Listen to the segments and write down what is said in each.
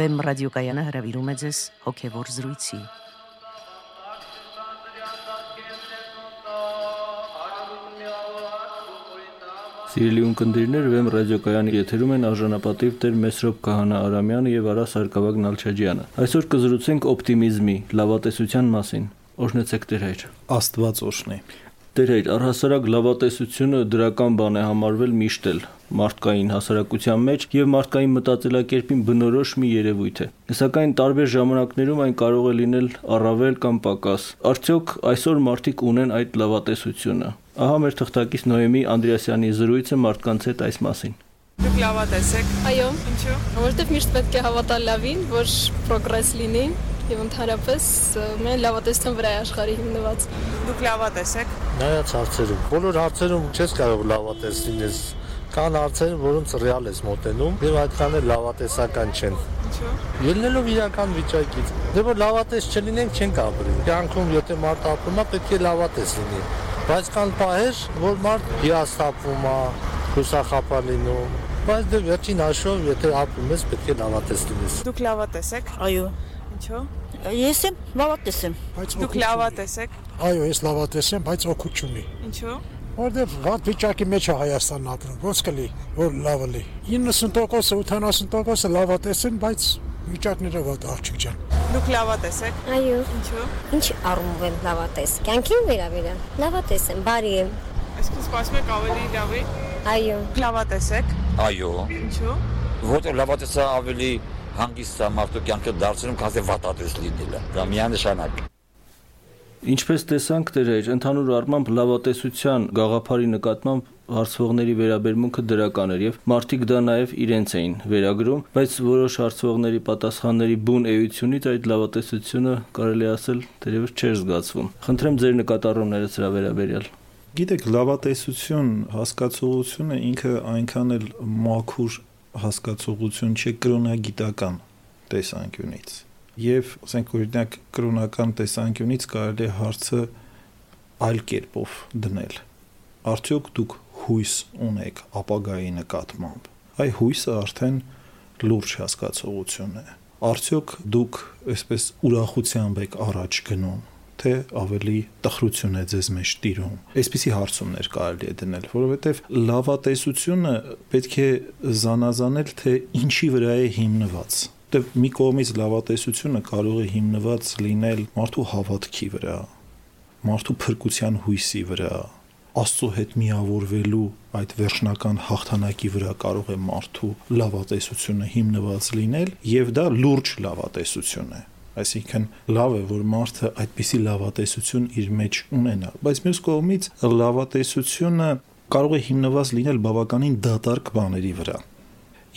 Վեմ ռադիոկայանը հրավիրում է ձեզ հոգևոր զրույցի։ Սիրելի ունկնդիրներ, Վեմ ռադիոկայանի եթերում են արժանապատիվ Տեր Մեսրոպ Քահանա Արամյանը եւ Արա Սարգսակ Նալչաջյանը։ Այսօր կզրուցենք օպտիմիզմի, լավատեսության մասին։ Օրհնեցեք Տեր հայր։ Աստված օրհնի։ Տեր հայր, առհասարակ լավատեսությունը դրական բան է համարվել միշտ էլ մարդկային հասարակության մեջ եւ մարդկային մտածելակերպին բնորոշ մի երևույթ է։ Սակայն տարբեր ժամանակներում այն կարող է լինել առավել կամ պակաս։ Արդյոք այսօր մարդիկ ունեն այդ լավատեսությունը։ Ահա մեր թղթակից Նոեմի Անդրեասյանի զրույցը մարդկանց հետ այս մասին։ Դուք լավատես եք։ Այո, Ինչու՞։ որովհետև միշտ պետք է հավատալ լավին, որ պրոգրես լինի եւ ընդհանրապես մեր լավատեսության վրա է աշխարհի հիմնված։ Դուք լավատես եք։ Նայած հարցերում, բոլոր հարցերում չես կարող լավատես լինես։ Կան հարցեր, որոնց ռեալ ես մոտենում եւ այդքան էլ լավատեսական չեն։ Ինչու՞։ Ելնելով իրական վիճակից, դե որ լավատես չլինենք չենք ապրի։ Կյանքում եթե մարդ ապրում է, պետք է լավատես լինի։ Բայց կան պահեր, որ մարդ հիասթափվում է, հուսախապա լինում։ Բայց դե վերջին հաշվով, եթե ապրում ես, պետք է լավատես լինես։ Դուք լավատես եք։ Այո, Ինչու՞։ ես եմ լավատես եմ։ բայց Դուք լավատես եք։ Այո, ես լավատես եմ, բայց օգուտ չունի։ Ինչու՞։ Որտեվ վատ վիճակի մեջ է Հայաստանն ապրում։ Ոնց կլի, որ լավը լի։ 90%-ը, 80%-ը լավատես են, բայց վիճակները վատ աղջիկ ջան։ Դուք լավատես եք։ Այո, Ինչու՞։ ինչ առումով եմ լավատես։ Կյանքին վերաբերյալ։ Լավատես եմ, բարի եմ։ Այսինքն սպասում եք ավելի լավի։ Այո, լավատես եք։ Այո, Ինչու՞։ որտեղ լավատեսը ավելի հանգիստ է մարդու կյանքը դարձնում, քան թե վատատես լինելը։ Դա միանշանակ։ Ինչպես տեսանք դերեր, ընդհանուր առմամբ լավատեսության գաղափարի նկատմամբ հարցվողների վերաբերմունքը դրական էր եւ մարդիկ դա նաեւ իրենց էին վերագրում, բայց որոշ հարցվողների պատասխանների բուն էությունից այդ լավատեսությունը կարելի ասել դերևս չէր զգացվում։ Խնդրեմ ձեր նկատառումները սրա վերաբերյալ։ Գիտեք, լավատեսություն հասկացողությունը ինքը այնքան էլ մաքուր հասկացողություն չէ կրոնագիտական տեսանկյունից։ Եվ ասենք օրինակ կրոնական տեսանկյունից կարելի է հարցը այլ կերպով դնել։ Արդյոք դուք հույս ունեք ապագայի նկատմամբ։ Այ հույսը արդեն լուրջ հասկացողություն է։ Արդյոք դուք այսպես ուրախությամբ եք առաջ գնում, թե ավելի տխրություն է ձեզ մեջ տիրում։ Այսպիսի հարցումներ կարելի է դնել, որովհետև լավատեսությունը պետք է զանազանել, թե ինչի վրա է հիմնված որտեվ մի կողմից լավատեսությունը կարող է հիմնված լինել մարդու հավատքի վրա, մարդու փրկության հույսի վրա, Աստծո հետ միավորվելու այդ վերջնական հաղթանակի վրա կարող է մարդու լավատեսությունը հիմնված լինել եւ դա լուրջ լավատեսություն է այսինքն լավ է որ մարդը այդպիսի լավատեսություն իր մեջ ունենա բայց մյուս կողմից լավատեսությունը կարող է հիմնված լինել բավականին դատարկ բաների վրա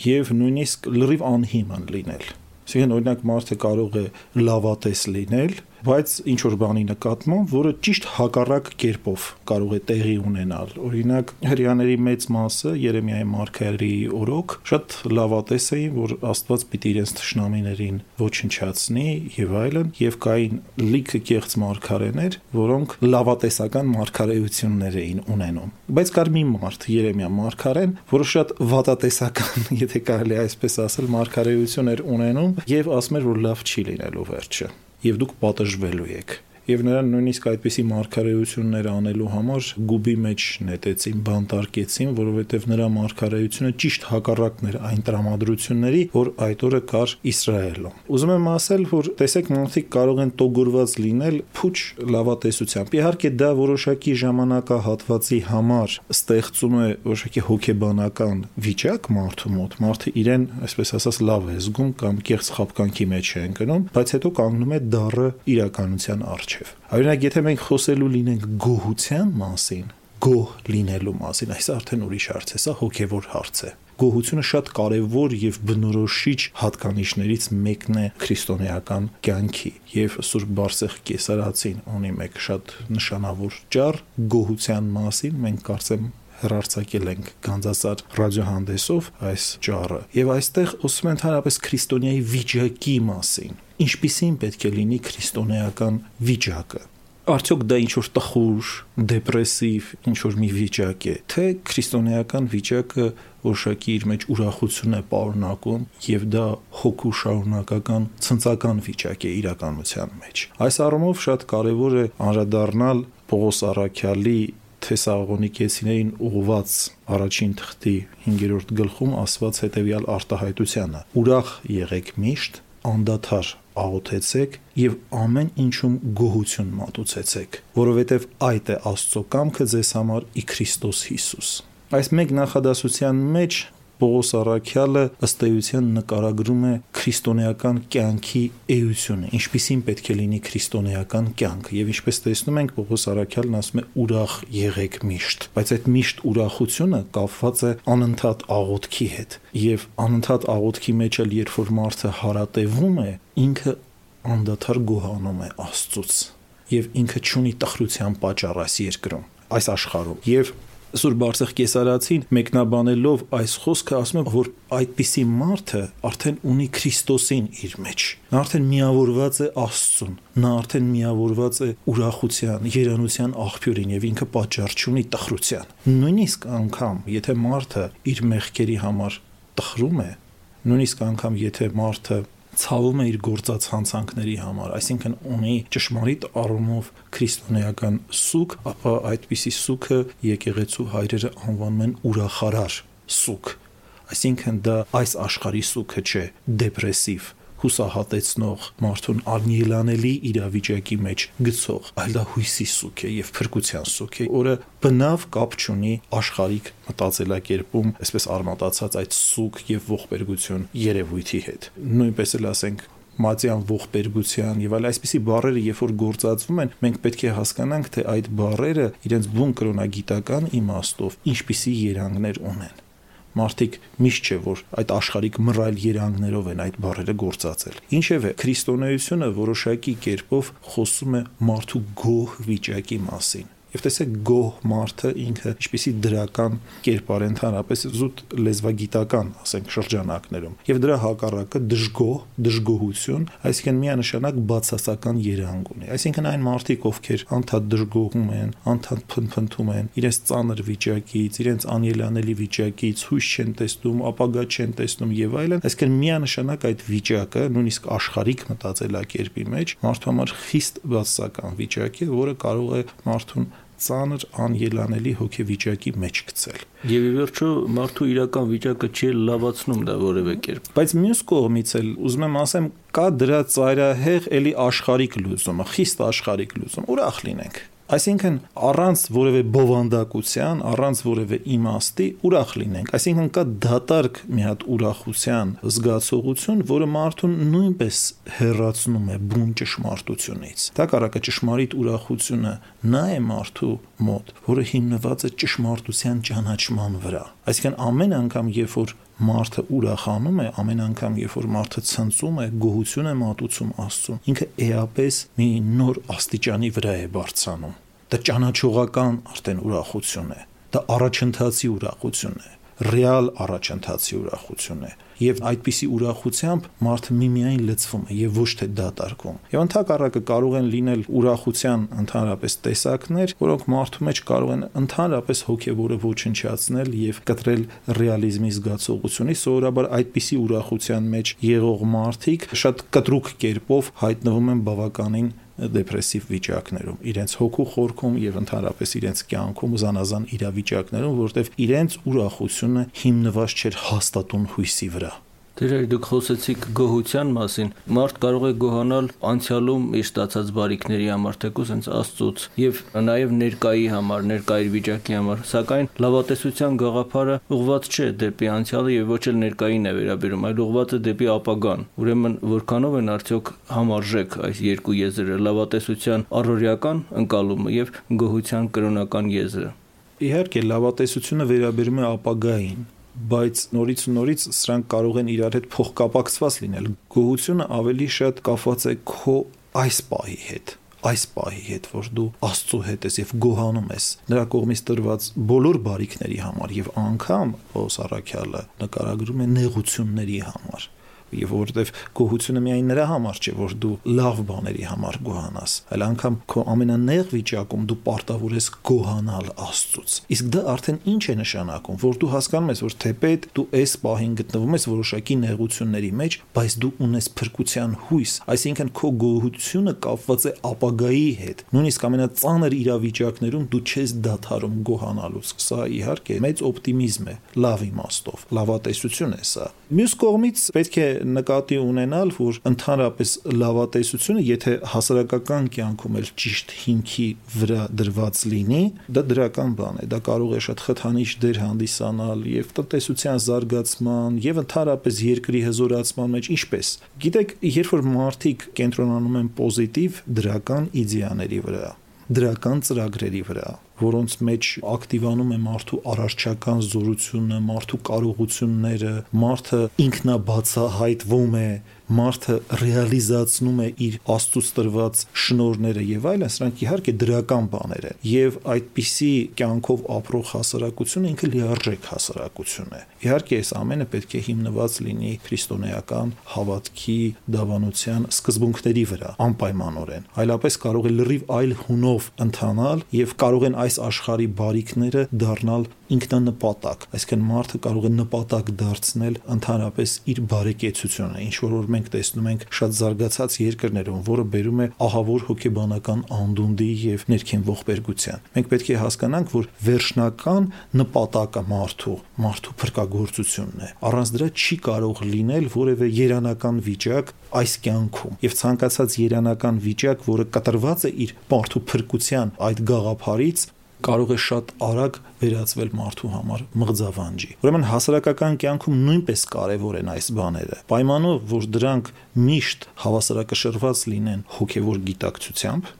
եւ նույնիսկ լրիվ անհիմն լինել Այսինքն օրինակ մարդը կարող է լավատես լինել, բայց ինչ որ բանի նկատմամբ, որը ճիշտ հակառակ կերպով կարող է տեղի ունենալ։ Օրինակ, հрьяաների մեծ մասը Երեմիայի մարգարի օրոք շատ լավատես էին, որ Աստված պիտի իրենց ճշնամիներին ոչնչացնի եւ այլն, եւ կային լիքը կեղծ մարգարեներ, որոնք լավատեսական մարգարեություններ էին ունենում։ Բայց կար մի մարդ, Երեմիա մարգարեն, որը շատ վատատեսական, եթե կարելի այսպես ասել, մարգարեություն էր ունենում եւ ասում էր, որ լավ չի լինելու վերջը եւ դուք պատժվելու եք եւ նրան նույնիսկ այդպիսի մարգարեություններ անելու համար գուբի մեջ նետեցին, բանտարկեցին, որովհետեւ նրա մարգարեությունը ճիշտ հակառակն էր այն տրամադրությունների, որ այդ օրը կար Իսրայելում։ Ուզում եմ ասել, որ տեսեք մարդիկ կարող են տոգորված լինել փուչ լավատեսությամբ։ Իհարկե դա որոշակի ժամանակահատվածի համար ստեղծում է որոշակի հոգեբանական վիճակ մարդու մոտ։ Մարդը իրեն, այսպես ասած, լավ է զգում կամ կեղծ խապկանքի մեջ է ընկնում, բայց հետո կանգնում է դառը իրականության առջ առջև։ Օրինակ, եթե մենք խոսելու լինենք գոհության մասին, գոհ լինելու մասին, այս արդեն ուրիշ հարց է, սա հոգևոր հարց է։ Գոհությունը շատ կարևոր եւ բնորոշիչ հատկանիշներից մեկն է քրիստոնեական կյանքի եւ Սուրբ Բարսեղ Կեսարացին ունի մեկ շատ նշանավոր ճառ գոհության մասին մենք կարծեմ հերարցակել ենք Գանձասար ռադիոհանդեսով այս ճառը եւ այստեղ ուսում են ընդհանրապես քրիստոնեայի վիճակի մասին ինչպիսին պետք է լինի քրիստոնեական վիճակը Արդյոք դա ինչ որ տխուր, դեպրեսիվ, ինչ որ մի վիճակ է, թե քրիստոնեական վիճակը որոշակի իր մեջ ուրախություն է պարունակում եւ դա հոգու շարունակական ցնցական վիճակ է իրականության մեջ։ Այս առումով շատ կարեւոր է անդրադառնալ Պողոս Արաքյալի Թեսաղոնիկեցիներին ուղված առաջին թղթի 5-րդ գլխում ասված հետևյալ արտահայտությանը. Ուրախ եղեք միշտ, անդադար աղոթեցեք եւ ամեն ինչում գոհություն մատուցեցեք, որովհետեւ այդ է Աստծո կամքը ձեզ համար ի Քրիստոս Հիսուս։ Այս մեկ նախադասության մեջ Պողոս Արաքյալը ըստ էության նկարագրում է քրիստոնեական կյանքի էությունը, ինչպիսին պետք է լինի քրիստոնեական կյանքը, եւ ինչպես տեսնում ենք Պողոս Արաքյալն ասում է ուրախ եղեք միշտ, բայց այդ միշտ ուրախությունը կապված է անընդհատ աղոթքի հետ, եւ անընդհատ աղոթքի մեջ էլ երբ որ մարդը հարատևում է, ինքը անդադար գոհանում է Աստծուց եւ ինքը ճունի տխրության պատճառ այս երկրում այս աշխարհում եւ Սուրբ Բարսեղ Կեսարացին մեկնաբանելով այս խոսքը ասում է, որ այդպիսի մարդը արդեն ունի Քրիստոսին իր մեջ։ Նա արդեն միավորված է Աստծուն։ Նա արդեն միավորված է ուրախության, երանության աղբյուրին եւ ինքը պատճառ չունի տխրության։ Նույնիսկ անգամ, եթե մարդը իր մեղքերի համար տխրում է, նույնիսկ անգամ եթե մարդը ցավում է իր գործած հանցանքների համար, այսինքն ունի ճշմարիտ առումով քրիստոնեական սուկ, ապա այդպիսի սուքը եկեղեցու հայրերը անվանում են ուրախարար սուկ։ Այսինքն դա այս աշխարհի սուքը չէ, դեպրեսիվ հուսահատեցնող, մարդուն անելանելի իրավիճակի մեջ գցող, այլ դա հույսի սուք է եւ փրկության սուք է, որը բնավ կապ չունի աշխարհիկ մտածելակերպում, այսպես արմատացած այդ սուք եւ ողբերգություն երևույթի հետ։ Նույնպես էլ ասենք մատյան ողբերգության եւ այլ այսպիսի բառերը երբ որ գործածվում են մենք պետք է հասկանանք թե այդ բառերը իրենց բուն կրոնագիտական իմաստով ինչպիսի երանգներ ունեն մարդիկ միշտ չէ որ այդ աշխարհիկ մռայլ երանգներով են այդ բառերը գործածել ինչևէ քրիստոնեությունը որոշակի կերպով խոսում է մարդու գոհ վիճակի մասին Եվ տեսեք գոհ մարդը ինքը ինչպիսի դրական կերպար ընդհանրապես զուտ լեզվագիտական, ասենք շրջանակներում։ Եվ դրա հակառակը դժգոհ, դժգոհություն, այսինքն միանշանակ բացասական երանգ ունի։ Այսինքն այն մարդիկ, ովքեր անդադ դժգոհում են, անդադ փնփնթում են իրենց ծանր վիճակից, իրենց անելանելի վիճակից, հույս չեն տեսնում, ապագա չեն տեսնում եւ այլն, այսինքն միանշանակ այդ վիճակը նույնիսկ աշխարհիկ մտածելակերպի մեջ մարդու համար խիստ բացասական վիճակ է, որը կարող է մարդուն ծանր անելանելի հոգեվիճակի մեջ գցել։ Եվ ի վերջո մարդու իրական վիճակը չի լավացնում դա որևէ կերպ։ Բայց մյուս կողմից էլ ուզում եմ ասեմ, կա դրա ծայրահեղ էլի աշխարհիկ լուծումը, խիստ աշխարհիկ լուծում։ Ուրախ լինենք Այսինքն առանց որևէ բովանդակության, առանց որևէ իմաստի ուրախ լինենք։ Այսինքն կա դատարկ մի հատ ուրախության զգացողություն, որը մարդուն նույնպես հերացնում է բուն ճշմարտությունից։ Դա կարակը ճշմարիտ ուրախությունը նա է մարդու մոտ, որը հիմնված է ճշմարտության ճանաչման վրա։ Այսինքն ամեն անգամ, երբ որ մարդը ուրախանում է ամեն անգամ երբ որ մարդը ցնծում է գոհություն է մատուցում Աստծուն ինքը էապես մի նոր աստիճանի վրա է բարձրանում դա ճանաչողական արդեն ուրախություն է դա առաջընթացի ուրախություն է ռեալ առաջընթացի ուրախություն է եւ այդպիսի ուրախությամբ մարդը միմիայն լցվում է եւ ոչ թե դատարկվում։ Եվ ընդհակառակը կարող են լինել ուրախության ընդհանրապես տեսակներ, որոնք մարդու մեջ կարող են ընդհանրապես հոգեվորը ոչնչացնել եւ կտրել ռեալիզմի զգացողությունի։ Սովորաբար այդպիսի ուրախության մեջ եղող մարդիկ շատ կտրուկ կերպով հայտնվում են բավականին դեպրեսիվ վիճակներում, իրենց հոգու խորքում եւ ընդհանրապես իրենց կյանքում զանազան իրավիճակներում, որտեղ իրենց ուրախությունը հիմնված չէր հաստատուն հույսի վրա։ Դերեր դուք խոսեցիք գոհության մասին։ Մարդ կարող է գոհանալ անցյալում իր ստացած բարիքների համար, թեկուզ հենց Աստծոց եւ նաեւ ներկայի համար, ներկայի վիճակի համար, սակայն լավատեսության գաղափարը ուղված չէ դեպի անցյալը եւ ոչ էլ ներկային է վերաբերում, այլ ուղված է դեպի ապագան։ Ուրեմն որքանով են արդյոք համարժեք այս երկու եզրը՝ լավատեսության առօրյական ընկալումը եւ գոհության կրոնական եզրը։ Իհարկե, լավատեսությունը վերաբերում է ապագային, բայց նորից ու նորից սրանք կարող են իրար հետ փոխկապակցված լինել։ Գոհությունը ավելի շատ կապված է քո այս պահի հետ այս պահի հետ, որ դու Աստծո հետ ես եւ գոհանում ես նրա կողմից տրված բոլոր բարիքների համար եւ անգամ Պողոս Արաքյալը նկարագրում է նեղությունների համար եւ որովհետեւ գոհությունը միայն նրա համար չէ, որ դու լավ բաների համար գոհանաս, այլ անգամ քո ամենանեղ վիճակում դու պարտավոր ես գոհանալ Աստծուց։ Իսկ դա արդեն ինչ է նշանակում, որ դու հասկանում ես, որ թեպետ դու այս պահին գտնվում ես որոշակի նեղությունների մեջ, բայց դու ունես փրկության հույս, այսինքն քո գոհությունը կապված է ապագայի հետ։ Նույնիսկ ամենածանր իրավիճակներում դու չես դադարում գոհանալուց։ Սա իհարկե մեծ օպտիմիզմ է, լավ իմաստով, լավատեսություն է սա։ Մյուս կողմից պետք է նկատի ունենալ, որ ընդհանրապես լավատեսությունը, եթե հասարակական կյանքում էլ ճիշտ հիմքի վրա դրված լինի, դա դրական բան է, դա կարող է շատ խթանիչ դեր հանդիսանալ եւ տնտեսության զարգացման եւ ընդհանրապես երկրի հզորացման մեջ ինչպես։ Գիտեք, երբ որ մարդիկ կենտրոնանում են պոզիտիվ դրական իդեաների վրա, դրական ծրագրերի վրա, որոնց մեջ ակտիվանում է մարդու առարչական զորությունը, մարդու կարողությունները, մարդը ինքնաբացահայտվում է, մարդը ռեալիզացնում է իր աստծուց տրված շնորները եւ այլն, սրանք իհարկե դրական բաներ են։ Եվ այդպիսի կյանքով ապրող հասարակությունը ինքը լիարժեք հասարակություն է։ Իհարկե, այս ամենը պետք է հիմնված լինի քրիստոնեական հավատքի, դավանության սկզբունքների վրա, անպայմանորեն։ Այլապես կարող է լրիվ այլ հունով ընթանալ եւ կարող են այս աշխարհի բարիքները դառնալ ինքնանպատակ, այսինքն մարդը կարող է նպատակ դարձնել ընդհանրապես իր բարեկեցությունը, ինչ որ մենք տեսնում ենք շատ զարգացած երկրներում, որը բերում է ահավոր հոգեբանական անդունդի եւ ներքին ողբերգության։ Մենք պետք է հասկանանք, որ վերջնական նպատակը մարդու, մարդու փրկagorցությունն է։ Առանց դրա չի կարող լինել որևէ երանական վիճակ այս կյանքում եւ ցանկացած երանական վիճակ, որը կտրված է իր մարդու փրկության այդ գաղափարից, կարող է շատ արագ վերածվել մարդու համար մղձավանջի։ Ուրեմն հասարակական կյանքում նույնպես կարևոր են այս բաները։ Պայմանով, որ դրանք միշտ հավասարակշռված լինեն հոգևոր գիտակցությամբ,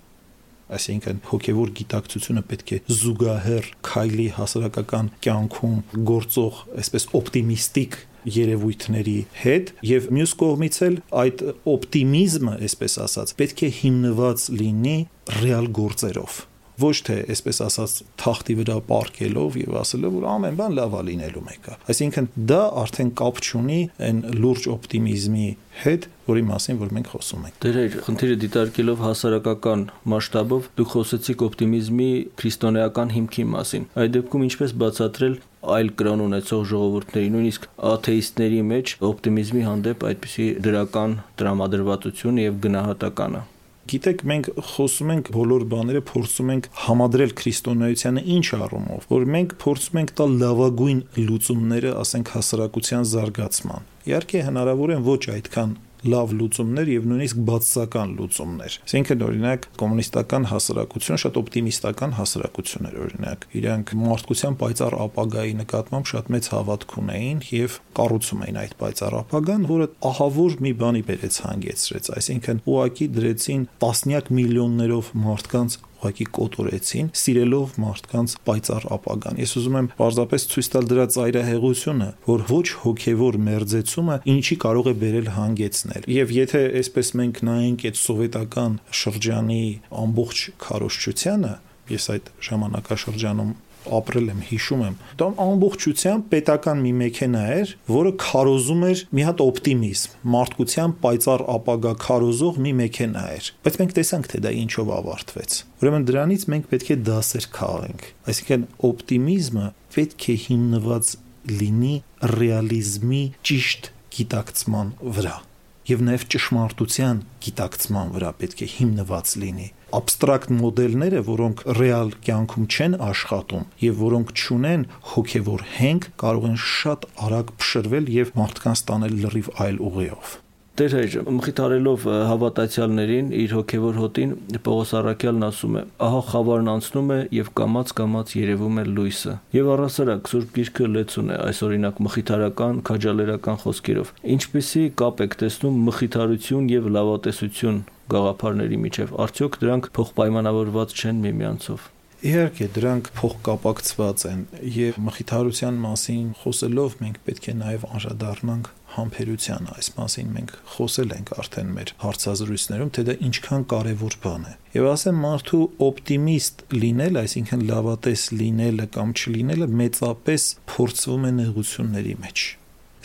այսինքն հոգևոր գիտակցությունը պետք է զուգահեռ քայլի հասարակական կյանքում գործող, այսպես օպտիմիստիկ երևույթների հետ եւ մյուս կողմից էլ այդ օպտիմիզմը, այսպես ասած, պետք է հիմնված լինի ռեալ գործերով ոչ թե այսպես ասած թախտի վրա պարկելով եւ ասելով որ ամեն բան լավա լինելու մեկա այսինքն դա արդեն կապ չունի այն լուրջ օպտիմիզմի հետ որի մասին որ մենք խոսում ենք Դեր խնդիրը դիտարկելով հասարակական մասշտաբով դուք խոսեցիք օպտիմիզմի քրիստոնեական հիմքի մասին այդ դեպքում ինչպես բացատրել այլ կրոն ունեցող ժողովուրդների, նույնիսկ աթեիստների մեջ օպտիմիզմի հանդեպ այդպիսի դրական տրամադրվածություն եւ գնահատականը։ Գիտեք, մենք խոսում ենք բոլոր բաները փորձում ենք համադրել քրիստոնեությանը ինչ առումով, որ մենք փորձում ենք տալ լավագույն լուծումները, ասենք հասարակության զարգացման։ Իհարկե հնարավոր են ոչ այդքան լավ լուծումներ եւ նույնիսկ բացասական լուծումներ։ Այսինքն օրինակ կոմունիստական հասարակությունը շատ օպտիմիստական հասարակություն էր օրինակ։ Իրանք մարդկության պայծառ ապագայի նկատմամբ շատ մեծ հավատք ունեին եւ կառուցում էին այդ պայծառ ապագան, որը ահավոր մի բանի բերեց հանգեցրեց, այսինքն ուղակի դրեցին տասնյակ միլիոններով մարդկանց ուղղակի կոտորեցին, սիրելով մարդկանց պայծառ ապագան։ Ես ուզում եմ պարզապես ցույց տալ դրա ծայրահեղությունը, որ ոչ հոգևոր մերձեցումը ինչի կարող է բերել հանգեցնել։ Եվ եթե այսպես մենք նայենք այդ սովետական շրջանի ամբողջ քարոշչությանը, ես այդ ժամանակաշրջանում ապրել եմ, հիշում եմ։ Դա ամբողջությամբ պետական մի մեքենա էր, որը քարոզում էր մի հատ օպտիմիզմ, մարդկության պայծառ ապագա քարոզող մի մեքենա էր։ Բայց մենք տեսանք, թե դա ինչով ավարտվեց։ Ուրեմն դրանից մենք պետք է դասեր քաղենք։ Այսինքն օպտիմիզմը պետք է հիմնված լինի ռեալիզմի ճիշտ գիտակցման վրա եւ նաեւ ճշմարտության գիտակցման վրա պետք է հիմնված լինի абստրակտ մոդելները, որոնք ռեալ կյանքում չեն աշխատում եւ որոնք չունեն հոգեվոր հենք, կարող են շատ արագ փշրվել եւ մարդկանց տանել լրիվ այլ ուղիով։ Տեր հայր, մխիթարելով հավատացյալներին իր հոգևոր հոտին Պողոս Արաքյալն ասում է. «Ահա խավարն անցնում է եւ կամած-կամած երևում է լույսը»։ Եվ առասարակ Սուրբ Գիրքը լեցուն է այս օրինակ մխիթարական, քաջալերական խոսքերով։ Ինչպեսի կապ եք տեսնում մխիթարություն եւ լավատեսություն գաղափարների միջև։ Արդյոք դրանք փոխպայմանավորված չեն միմյանցով։ Իհարկե, դրանք փոխկապակցված են եւ մխիթարության մասին խոսելով մենք պետք է նաեւ անդրադառնանք համբերությանը։ Այս մասին մենք խոսել ենք արդեն մեր հարցազրույցներում, թե դա ինչքան կարևոր բան է։ Եվ ասեմ մարդու օպտիմիստ լինել, այսինքն լավատես լինելը կամ չլինելը մեծապես փորձվում է նեղությունների մեջ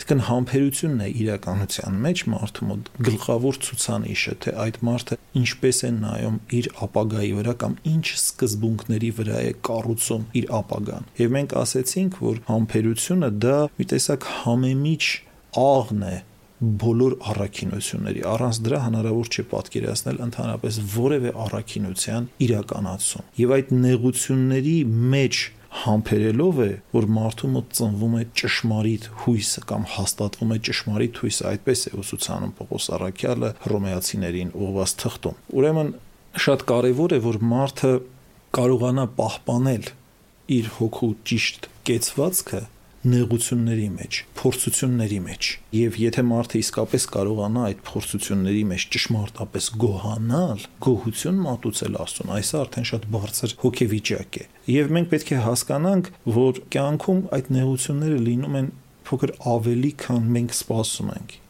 Իսկն համբերությունն է իրականության մեջ մարդու մոտ գլխավոր ցուցանիշը, թե այդ մարդը ինչպես է նայում իր ապագայի վրա կամ ինչ սկզբունքների վրա է կառուցում իր ապագան։ Եվ մենք ասացինք, որ համբերությունը դա մի տեսակ համեմիջ աղն է բոլոր առաքինությունների առանց դրա հնարավոր չէ պատկերացնել ընդհանրապես որևէ առաքինության իրականացում եւ այդ նեղությունների մեջ համբերելով է, որ մարդու մոտ ծնվում է ճշմարիտ հույսը կամ հաստատվում է ճշմարիտ հույսը, այդպես է ուսուցանում Պողոս Արաքյալը հռոմեացիներին ուղված թղթում։ Ուրեմն շատ կարևոր է, որ մարդը կարողանա պահպանել իր հոգու ճիշտ կեցվածքը նեղությունների մեջ, փորձությունների մեջ։ Եվ եթե մարդը իսկապես կարողանա այդ փորձությունների մեջ ճշմարտապես գոհանալ, գոհություն մատուցել Աստծուն, այս արդեն շատ բարձր հոգեվիճակ է։ Եվ մենք պետք է հասկանանք, որ կյանքում այդ նեղությունները լինում են փոքր ավելի, քան մենք սպասում ենք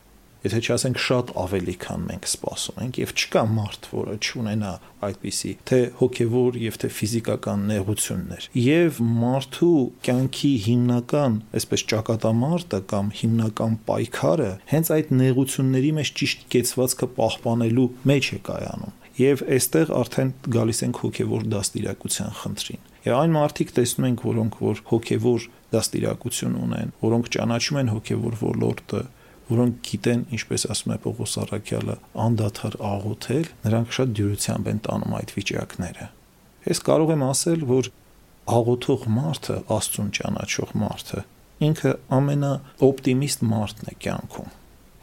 եթե չասենք շատ ավելի քան մենք սպասում ենք եւ չկա մարդ, որը չունենա այդպիսի թե հոգեվոր եւ թե ֆիզիկական նեղություններ եւ մարդու կյանքի հիմնական այսպես ճակատամարտը կամ հիմնական պայքարը հենց այդ նեղությունների մեջ ճիշտ կեցվածքը պահպանելու մեջ է կայանում եւ այստեղ արդեն գալիս ենք հոգեվոր դաստիարակության խնդրին եւ այն մարդիկ տեսնում ենք որոնք որ հոգեվոր դաստիարակություն ունեն որոնք ճանաչում են հոգեվոր ոլորտը որոնք գիտեն, ինչպես ասում է Պողոս Արաքյալը, անդադար աղոթել, նրանք շատ դյուրությամբ են տանում այդ վիճակները։ Ես կարող եմ ասել, որ աղոթող մարդը, Աստծուն ճանաչող մարդը, ինքը ամենաօպտիմիստ մարդն է կյանքում։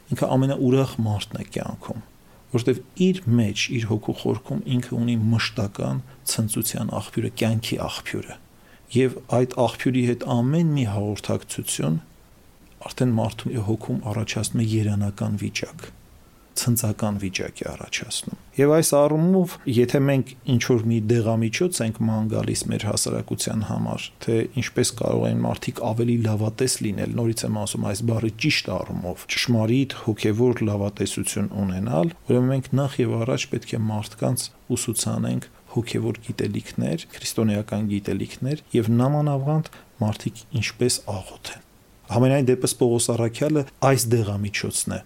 Ինքը ամենաուրախ մարդն է կյանքում, որովհետև իր մեջ, իր հոգու խորքում ինքը ունի մշտական ցնծության աղբյուրը, կյանքի աղբյուրը։ Եվ այդ աղբյուրի հետ ամեն մի հաղորդակցություն արդեն մարդու հոգում առաջացնում է երանական վիճակ ցնցական վիճակ է առաջացնում։ Եվ այս առումով, եթե մենք ինչ որ մի դեղամիջոց ենք ման գալիս մեր հասարակության համար, թե ինչպես կարող են մարդիկ ավելի լավատես լինել, նորից եմ ասում այս բառի ճիշտ առումով, ճշմարիտ հոգևոր լավատեսություն ունենալ, ուրեմն մենք նախ եւ առաջ պետք է մարդկանց ուսուցանենք հոգևոր գիտելիքներ, քրիստոնեական գիտելիքներ եւ նամանավանդ մարդիկ ինչպես աղոթեն Համենայն դեպս Պողոս Արաքյալը այս դեղամիջոցն է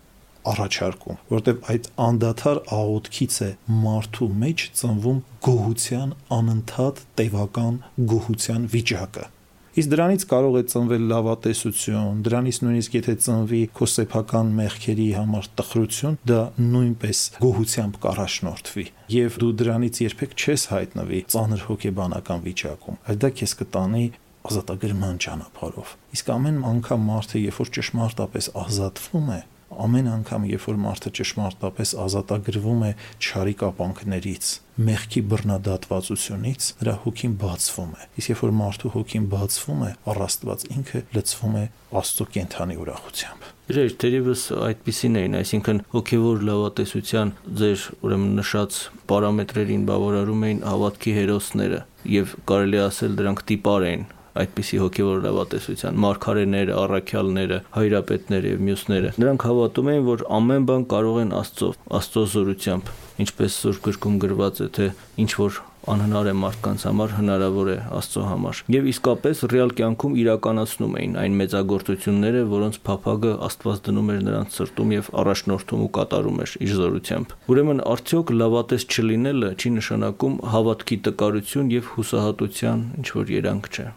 առաջարկում, որտեղ այդ անդադար աղոթքից է մարդու մեջ ծնվում գոհության անընդհատ տևական գոհության վիճակը։ Իսկ դրանից կարող է ծնվել լավատեսություն, դրանից նույնիսկ եթե ծնվի քո սեփական մեղքերի համար տխրություն, դա նույնպես գոհությամբ կառաջնորդվի եւ դու դրանից երբեք չես հայտնվի ծանր հոգեբանական վիճակում։ Այդ դա քեզ կտանի ազատագրման ճանապարհով։ Իսկ ամեն անգամ մարդը, երբ որ ճշմարտապես ազատվում է, ամեն անգամ, երբ որ մարդը ճշմարտապես ազատագրվում է չարի կապանքներից, մեղքի բռնադատվածությունից, նրա հոգին բացվում է։ Իսկ երբ որ մարդու հոգին բացվում է, առաստված ինքը լցվում է Աստծո կենթանի ուրախությամբ։ Իրեր դերևս այդպիսին էին, այսինքն հոգևոր լավատեսության ձեր ուրեմն նշած պարամետրերին բավարարում էին հավատքի հերոսները եւ կարելի ասել դրանք տիպար էին այդպիսի հոգևոր լավատեսության մարգարեները, առաքյալները, հայրապետները եւ մյուսները։ Նրանք հավատում էին, որ ամեն բան կարող են Աստծով, Աստծո զորությամբ, ինչպես Սուրբ գրքում գրված է, թե ինչ որ անհնար է մարդկանց համար հնարավոր է Աստծո համար։ Եվ իսկապես ռեալ կյանքում իրականացնում էին այն մեծագործությունները, որոնց փափագը Աստված դնում էր նրանց սրտում եւ առաջնորդում ու կատարում էր իր զորությամբ։ Ուրեմն արդյոք լավատես չլինելը չի նշանակում հավատքի տկարություն եւ հուսահատության ինչ որ երանգ չէ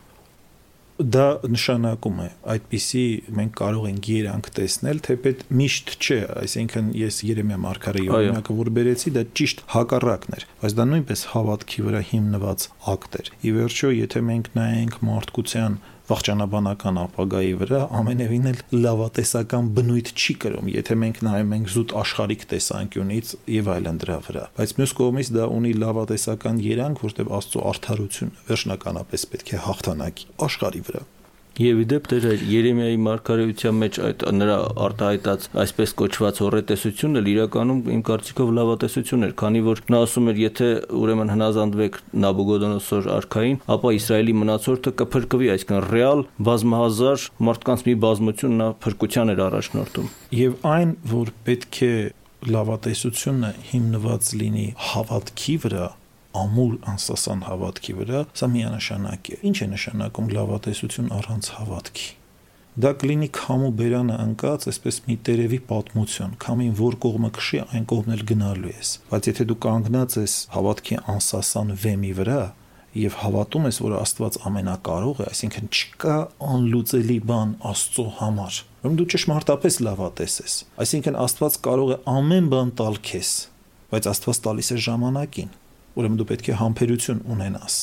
դա նշանակում է այդպիսի մենք կարող ենք երանգ տեսնել թեպետ միշտ չէ այսինքն ես Երեմիա Մարգարեի օրինակը որ բերեցի դա ճիշտ հակառակն էր բայց դա նույնպես հավատքի վրա հիմնված ակտ էր ի վերջո եթե մենք նայենք մարդկության վաղճանաբանական ապագայի վրա ամենևին էլ լավատեսական բնույթ չի կրում, եթե մենք նայում ենք զուտ աշխարհիկ տեսանկյունից եւ այլն դրա վրա։ Բայց մյուս կողմից դա ունի լավատեսական երանգ, որտեղ Աստծո արդարությունը վերջնականապես պետք է հաղթանակի աշխարհի վրա։ Եվ իդեպ դեր Երեմիայի մարգարեության մեջ այդ նրա արտահայտած այսպես կոչված հորետեսությունը իրականում իմ կարծիքով լավատեսություն էր, քանի որ նա ասում էր, եթե ուրեմն հնազանդվեք Նաբուգոդոնոսոր արքային, ապա Իսրայելի մնացորդը կփրկվի, այսինքն ռեալ բազմահազար մարդկանց մի բազմություն նա փրկության էր առաջնորդում։ Եվ այն, որ պետք է լավատեսությունը հիմնված լինի հավատքի վրա, ամուր անսասան հավատքի վրա, սա միանշանակ է։ Ինչ է նշանակում լավատեսություն առանց հավատքի։ Դա կլինի քամու բերանը ընկած, այսպես մի տերևի պատմություն, քամին որ կողմը քշի, այն կողմն էլ գնալու ես։ Բայց եթե դու կանգնած ես հավատքի անսասան վեմի վրա, եւ հավատում ես, որ Աստված ամենակարող է, այսինքն չկա անլուծելի բան Աստծո համար։ Ուրեմն դու ճշմարտապես լավատես ես։ Այսինքն Աստված կարող է ամեն բան տալ քեզ, բայց Աստված տալիս է ժամանակին։ Ուրեմն դու պետք է համբերություն ունենաս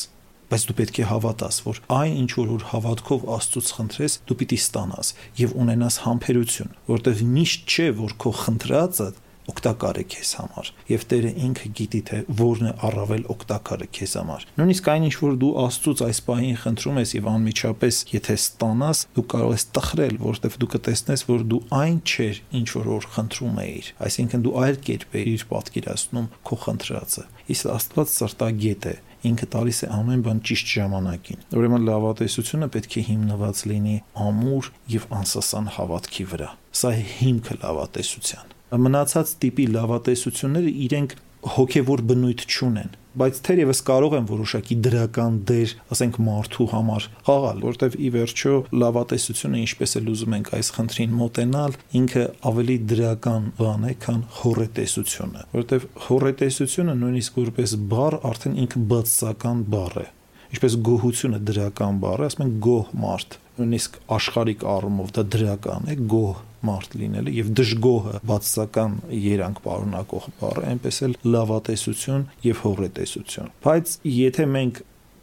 բայց դու պետք է հավատաս, որ այն ինչ որ հավատքով Աստծուց խնդրես, դու պիտի ստանաս եւ ունենաս համբերություն, որտեղ միշտ չէ, որ քո խնդրածը օգտակար է քեզ համար եւ Տերը ինքը գիտի թե որն է առավել օգտակարը քեզ համար նույնիսկ այն ինչ որ դու Աստծուց այս պահին խնդրում ես եւ անմիջապես եթե ստանաս դու կարող ես տխրել որովհետեւ դու կտեսնես որ դու այն չեր ինչ որ որ խնդրում էիր այսինքն դու այլ կերպ էիր պատկերացնում քո խնդրածը իսկ Աստված սրտագետ է ինքը տալիս է ամեն բան ճիշտ ժամանակին։ Ուրեմն լավատեսությունը պետք է հիմնված լինի ամուր եւ անսասան հավատքի վրա։ Սա է հիմքը լավատեսության մնացած տիպի լավատեսությունները իրենք հոգևոր բնույթ չունեն բայց թերևս կարող են որոշակի դրական դեր, ասենք մարդու համար խաղալ, որտեվ ի վերջո լավատեսությունը, ինչպես էլ ուզում ենք այս խնդրին մոտենալ, ինքը ավելի դրական բան է, քան հորետեսությունը, որտեվ հորետեսությունը նույնիսկ որպես բառ արդեն ինքը բացական բառ է ինչպես գոհությունը դրական բառ է, ասում են գոհ մարդ, նույնիսկ աշխարհիկ առումով դա դրական է, գոհ մարդ լինելը եւ դժգոհը բացական երանք պարունակող բառը, այնպես էլ լավատեսություն եւ հողրետեսություն։ Բայց եթե մենք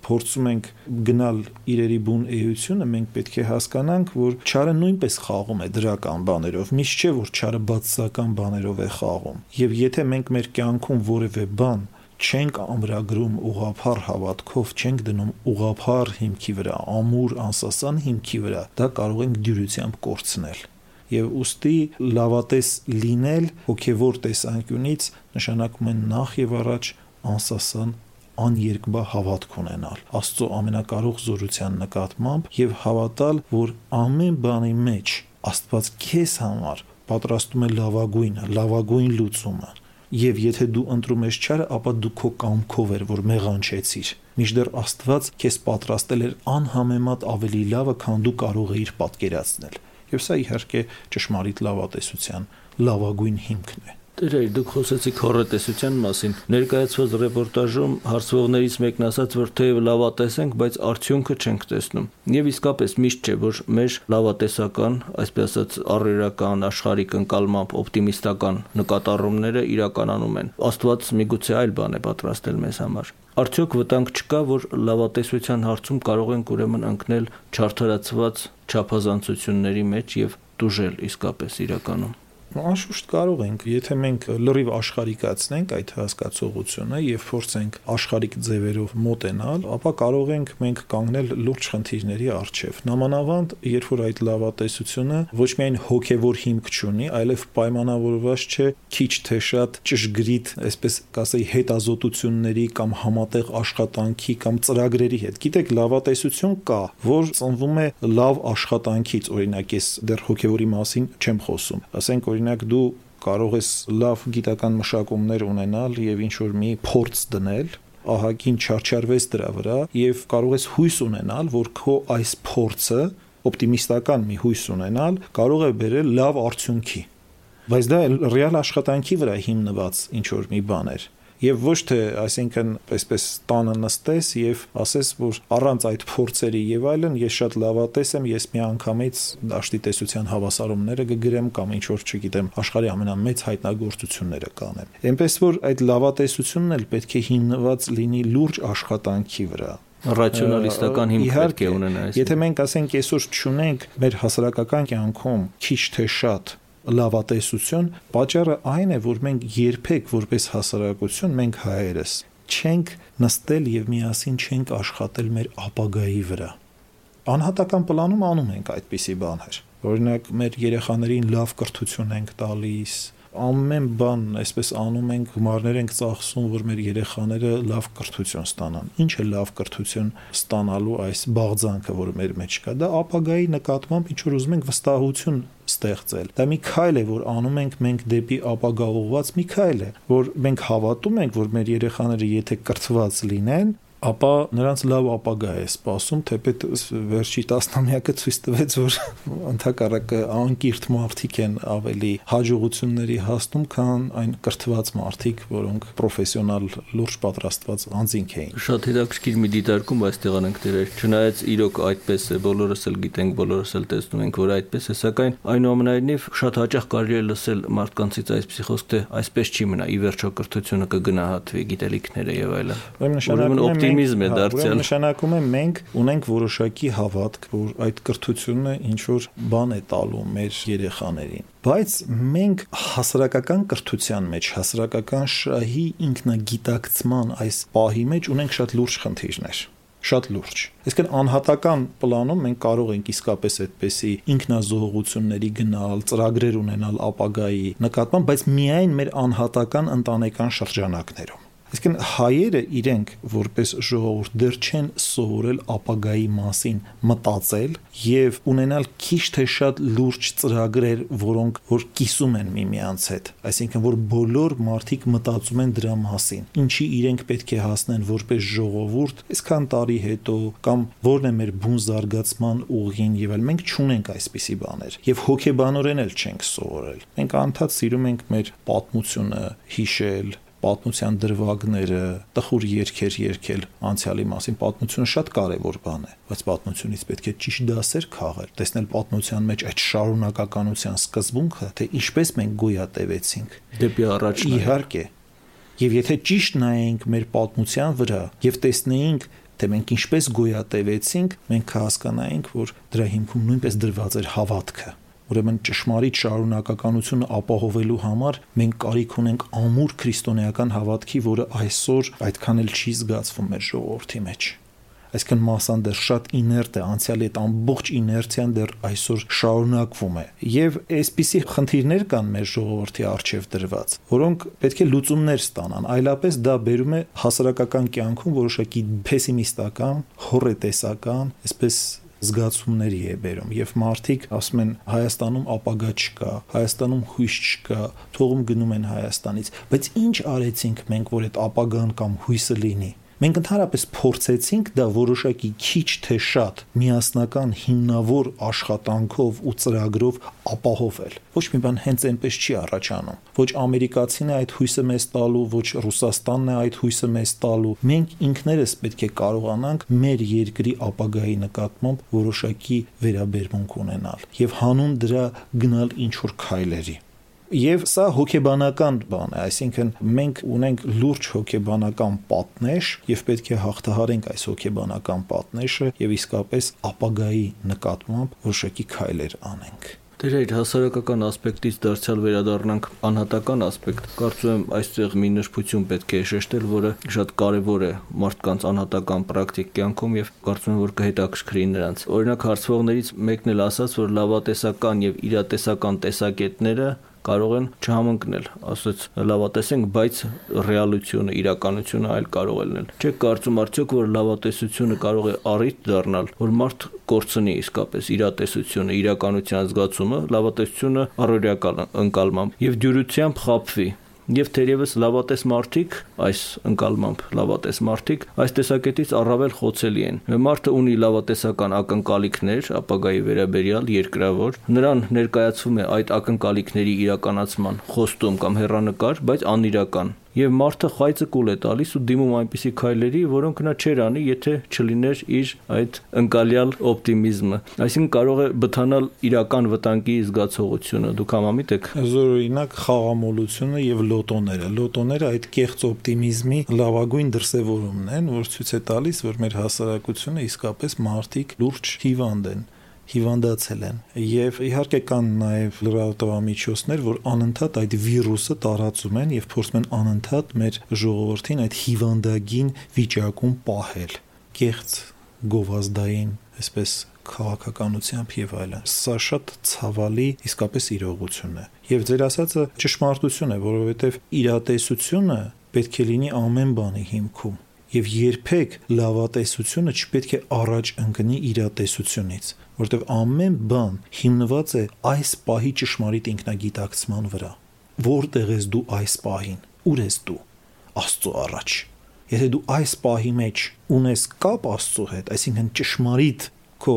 փորձում ենք գնալ իրերի բուն էությունը, մենք պետք է հասկանանք, որ ճարը նույնպես խաղում է դրական բաներով։ Միշտ չէ, որ ճարը բացական բաներով է խաղում։ Եվ եթե մենք մեր կյանքում որևէ բան չենք ամրագրում ուղափառ հավատքով, չենք դնում ուղափառ հիմքի վրա, ամուր անսասան հիմքի վրա, դա կարող ենք դյուրությամբ կորցնել եւ ուստի լավատես լինել հոգեվոր տեսանկյունից նշանակում է նախ եւ առաջ անսասան աներկբա հավատք ունենալ Աստծո ամենակարող զորության նկատմամբ եւ հավատալ, որ ամեն բանի մեջ Աստված քեզ համար պատրաստում է լավագույնը, լավագույն լուծումը եւ եթե դու ընտրում ես չարը, ապա դու քո կամքով էր, որ մեղանչեցիր։ Միջդեռ Աստված քեզ պատրաստել էր անհամեմատ ավելի լավը, քան դու կարող էիր պատկերացնել։ Եվ սա իհարկե ճշմարիտ լավատեսության լավագույն հիմքն է։ Տերեր, դուք խոսեցիք հորետեսության մասին։ Ներկայացված ռեպորտաժում հարցվողներից մեկն ասաց, որ թեև լավատես ենք, բայց արդյունքը չենք տեսնում։ Եվ իսկապես միշտ չէ, որ մեր լավատեսական, այսպես ասած, առերական, աշխարհիկ ընկալմամբ օպտիմիստական նկատառումները իրականանում են։ Աստված միգուցե այլ բան է պատրաստել մեզ համար։ Արդյոք վտանգ չկա, որ լավատեսության հարցում կարող ենք ուրեմն ընկնել չարթարացված չափազանցությունների մեջ եւ դուժել իսկապես իրականում։ Անշուշտ կարող ենք, եթե մենք լրիվ աշխարհիկացնենք այդ հասկացողությունը եւ փորձենք աշխարհիկ ձևերով մոտենալ, ապա կարող ենք մենք կանգնել լուրջ խնդիրների առջև։ Նամանավանդ, երբ որ այդ լավատեսությունը ոչ միայն հոգեվոր հիմք չունի, այլև պայմանավորված չէ քիչ թե շատ ճշգրիտ, այսպես կասեի, հետազոտությունների կամ համատեղ աշխատանքի կամ ծրագրերի հետ։ Գիտեք, լավատեսություն կա, որ ծնվում է լավ աշխատանքից, օրինակ, ես դեռ հոգեվորի մասին չեմ խոսում։ Ասենք օրինակ դու կարող ես լավ գիտական մշակումներ ունենալ եւ ինչ որ մի փորձ դնել ահագին չարչարվես դրա վրա եւ կարող ես հույս ունենալ, որ քո այս փորձը օպտիմիստական մի հույս ունենալ կարող է բերել լավ արդյունքի։ Բայց դա ռեալ աշխատանքի վրա հիմնված ինչ որ մի բան էր եւ ոչ թե այսինքն այսպես տանը նստես եւ ասես որ առանց այդ փորձերի եւ այլն ես շատ լավատես եմ ես մի անգամից դաշտի տեսության հավասարումները կգրեմ կամ ինչ որ չգիտեմ աշխարհի ամենամեծ հայտնագործությունները կանեմ այնպես որ այդ լավատեսությունն էլ պետք է հիմնված լինի լուրջ աշխատանքի վրա ռացիոնալիստական հիմք պետք է ունենա այս եթե մենք ասենք այսօր չունենք մեր հասարակական կյանքում քիչ թե շատ լավատեսություն, պատճառը այն է, որ մենք երբեք որպես հասարակություն մենք հայերս չենք նստել եւ միասին չենք աշխատել մեր ապագայի վրա։ Անհատական պլանում անում ենք այդպիսի բաներ։ Օրինակ մեր երեխաներին լավ կրթություն ենք տալիս, ամեն բան այսպես անում ենք, գումարներ ենք ծախսում, որ մեր երեխաները լավ կրթություն ստանան։ Ինչ է լավ կրթություն ստանալու այս բաղձանքը, որը մեր մեջ կա։ Դա ապագայի նկատմամբ ինչ որ ուզում ենք վստահություն ստեղծել։ Դա մի քայլ է, որ անում ենք մենք դեպի ապագա ուղված մի քայլ է, որ մենք հավատում ենք, որ մեր երեխաները եթե կրթված լինեն, ապա նրանց լավ ապագա է սպասում, թեպետ վերջի տասնամյակը ցույց տվեց, որ ընդհակառակը անկիրթ մարդիկ են ավելի հաջողությունների հասնում, քան այն կրթված մարդիկ, որոնք պրոֆեսիոնալ լուրջ պատրաստված անձինք էին։ Շատ հետաքրքիր մի դիտարկում այստեղ անենք դերեր։ Չնայած իրոք այդպես է, բոլորս էլ գիտենք, բոլորս էլ տեսնում ենք, որ այդպես է, սակայն այնուամենայնիվ շատ հաճախ կարելի է լսել մարդկանցից այսպիսի խոսք, թե այսպես չի մնա, ի վերջո կրթությունը կգնահատվի, գիտելիքները եւ այլն։ Ուրեմն օպտիմիզմ է դարձյալ։ Նշանակում է մենք ունենք որոշակի հավատք, որ այդ կրթությունը ինչ որ բան է տալու մեր երեխաներին բայց մենք հասարակական կրթության մեջ, հասարակական շահի ինքնագիտակցման այս պահի մեջ ունենք շատ լուրջ խնդիրներ շատ լուրջ։ Այսինքն անհատական պլանում մենք կարող ենք իսկապես այդպեսի ինքնազոհողությունների գնալ, ծրագրեր ունենալ ապագայի նկատմամբ, բայց միայն մեր անհատական ընտանեկան շրջանակներում Իսկն հայերը իրենք որպես ժողովուրդ դեռ չեն սովորել ապագայի մասին մտածել եւ ունենալ քիչ թե շատ լուրջ ծրագրեր, որոնք որ կիսում են միմյանց հետ։ Այսինքն որ բոլոր մարդիկ մտածում են դրա մասին, ինչի իրենք պետք է հասնեն որպես ժողովուրդ, այսքան տարի հետո կամ որն է մեր բուն զարգացման ուղին եւ այլ մենք չունենք այսպիսի բաներ եւ հոգեբանորեն էլ չենք սովորել։ Մենք անդադ սիրում ենք մեր պատմությունը հիշել, պատմության դրվագները, տխուր երգեր երգել անցյալի մասին։ Պատմությունը շատ կարևոր բան է, բայց պատմությունից պետք է ճիշտ դասեր քաղել, տեսնել պատմության մեջ այդ շարունակականության սկզբունքը, թե ինչպես մենք գոյատևեցինք դեպի առաջ։ Իհարկե։ Եվ եթե ճիշտ նայենք մեր պատմության վրա եւ տեսնեինք թե մենք ինչպես գոյատևեցինք, մենք կհասկանայինք, որ դրա հիմքում նույնպես դրված էր հավատքը Ուրեմն ճշմարիտ շարունակականությունը ապահովելու համար մենք կարիք ունենք ամուր քրիստոնեական հավատքի, որը այսօր այդքան էլ չի զգացվում մեր ժողովրդի մեջ այսինքն մասան դեռ շատ իներտ է անցյալի այդ ամբողջ իներցիան դեռ այսօր շարունակվում է եւ այսպիսի խնդիրներ կան մեր ժողովրդի արժեվ դրված որոնք պետք է լուծումներ ստանան այլապես դա բերում է հասարակական կյանքում որոշակի պեսիմիստական հորետեսական այսպես զգացումների է բերում եւ մարդիկ ասում են Հայաստանում ապագա չկա, Հայաստանում հույս չկա, թողում գնում են Հայաստանից, բայց ինչ արեցինք մենք, որ այդ ապագան կամ հույսը լինի։ Մենք ընդհանրապես փորձեցինք դա որոշակի քիչ թե շատ միասնական հիմնավոր աշխատանքով ու ծրագրով ապահովել։ Ոչ մի բան հենց այնպես չի առաջանում։ Ոչ ամերիկացին է այդ հույսը մեզ տալու, ոչ Ռուսաստանն է այդ հույսը մեզ տալու։ Մենք ինքներս պետք է կարողանանք մեր երկրի ապագայի նկատմամբ որոշակի վերաբերմունք ունենալ եւ հանուն դրա գնալ ինչ որ քայլերի Եվ սա հոգեբանական բան է, այսինքն մենք ունենք լուրջ հոգեբանական պատնեշ եւ պետք է հաղթահարենք այս հոգեբանական պատնեշը եւ իսկապես ապագայի նկատմամբ որոշակի քայլեր անենք։ Դեր այդ հասարակական ասպեկտից դարձյալ վերադառնանք անհատական ասպեկտ։ Կարծում եմ այստեղ մի նշբություն պետք է շեշտել, որը շատ կարևոր է մարդկանց անհատական պրակտիկ կյանքում եւ կարծում եմ որ կհետաքրքրի նրանց։ Օրինակ հարցվողներից մեկն էլ ասաց, որ լավատեսական եւ իրատեսական տեսակետները կարող են չհամընկնել, ասած լավատեսենք, բայց ռեալությունը, իրականությունը այլ կարող է լինել։ Չեք կարծում արդյոք, որ լավատեսությունը կարող է առիթ դառնալ, որ մարդ կորցնի իսկապես իրատեսությունը, իրականության զգացումը, լավատեսությունը առօրյական ընկալմամբ եւ դյուրությամբ խապվի եւ թերևս լավատես մարդիկ այս ընկալմամբ լավատես մարդիկ այս տեսակետից առավել խոցելի են մարդը ունի լավատեսական ակնկալիքներ ապագայի վերաբերյալ երկրավոր նրան ներկայացվում է այդ ակնկալիքների իրականացման խոստում կամ հերանեկար բայց անիրական եւ մարդը խայծը կուլ է տալիս ու դիմում այնպիսի քայլերի, որոնք նա չեր անի, եթե չլիներ իր այդ ընկալյալ օպտիմիզմը։ Այսինքն կարող է բթանալ իրական վտանգի զգացողությունը։ Դուք համամիտ եք։ Զորօրինակ խաղամոլությունը եւ լոտոները։ Լոտոները այդ կեղծ օպտիմիզմի լավագույն դրսևորումն են, որ ցույց է տալիս, որ մեր հասարակությունը իսկապես մարդիկ լուրջ հիվանդ են հիվանդացել են եւ իհարկե կան նաեւ լրատվամիջոցներ, որ անընդհատ այդ վիրուսը տարածում են եւ փորձում են անընդհատ մեր ժողովրդին այդ հիվանդագին վիճակում պահել կեղծ գովազդային այսպես քաղաքականությամբ եւ այլն։ Սա շատ ցավալի իսկապես իրողություն է։ Եվ ձեր ասածը ճշմարտություն է, որովհետեւ իրատեսությունը պետք է լինի ամեն բանի հիմքում եւ երբեք լավատեսությունը չպետք է առաջ ընկնի իրատեսությունից որտեղ ամեն բան հիմնված է այս պահի ճշմարիտ ինքնագիտակցման վրա։ Որտեղ ես դու այս պահին։ Ուր ես դու։ Աստծո առաջ։ Եթե դու այս պահի մեջ ունես կապ Աստծո հետ, այսինքն ճշմարիտ քո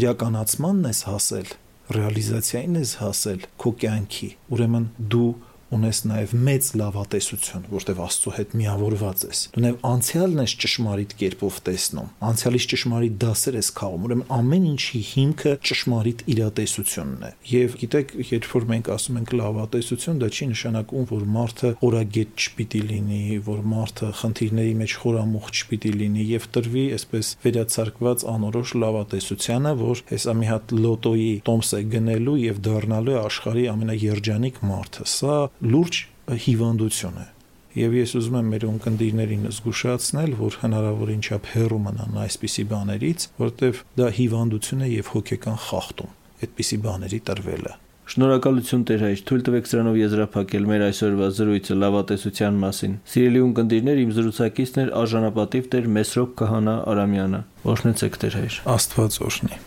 իրականացմանն ես հասել, ռեալիզացիային ես հասել քո կյանքի, ուրեմն դու ունես նաև մեծ լավատեսություն, որտեղ Աստծո հետ միավորված ես։ Դու նաև անցյալն ես ճշմարիտ կերպով տեսնում։ Անցյալից ճշմարիտ դասեր ես քաղում, ուրեմն ամեն ինչի հիմքը ճշմարիտ իրատեսությունն է։ Եվ գիտեք, երբ որ մենք ասում ենք լավատեսություն, դա չի նշանակում, որ մարդը օրագետ չպիտի լինի, որ մարդը խնդիրների մեջ խորամուխ չպիտի լինի եւ տրվի այսպես վերացարկված անորոշ լավատեսությանը, որ հեսա մի հատ լոտոյի տոմս է գնելու եւ դառնալու աշխարհի ամենաերջանիկ մարդը։ Սա լուրջ հիվանդություն է։ Եվ ես ուզում եմ մեր ունկնդիրներին զգուշացնել, որ հնարավորին չափ հեռու մնան այսպիսի բաներից, որտեվ դա հիվանդություն է եւ հոգեկան խախտում։ Այդպիսի բաների տրվելը։ Շնորհակալություն Տեր հայր, թույլ տվեք սրանով եզրափակել մեր այսօրվա զրույցը լավատեսության մասին։ Սիրելի ունկնդիրներ, իմ զրուցակիցն էր արժանապատիվ Տեր Մեսրոպ Քահանա Արամյանը։ Օրհնեցեք Տեր հայր։ Աստված օրհնի։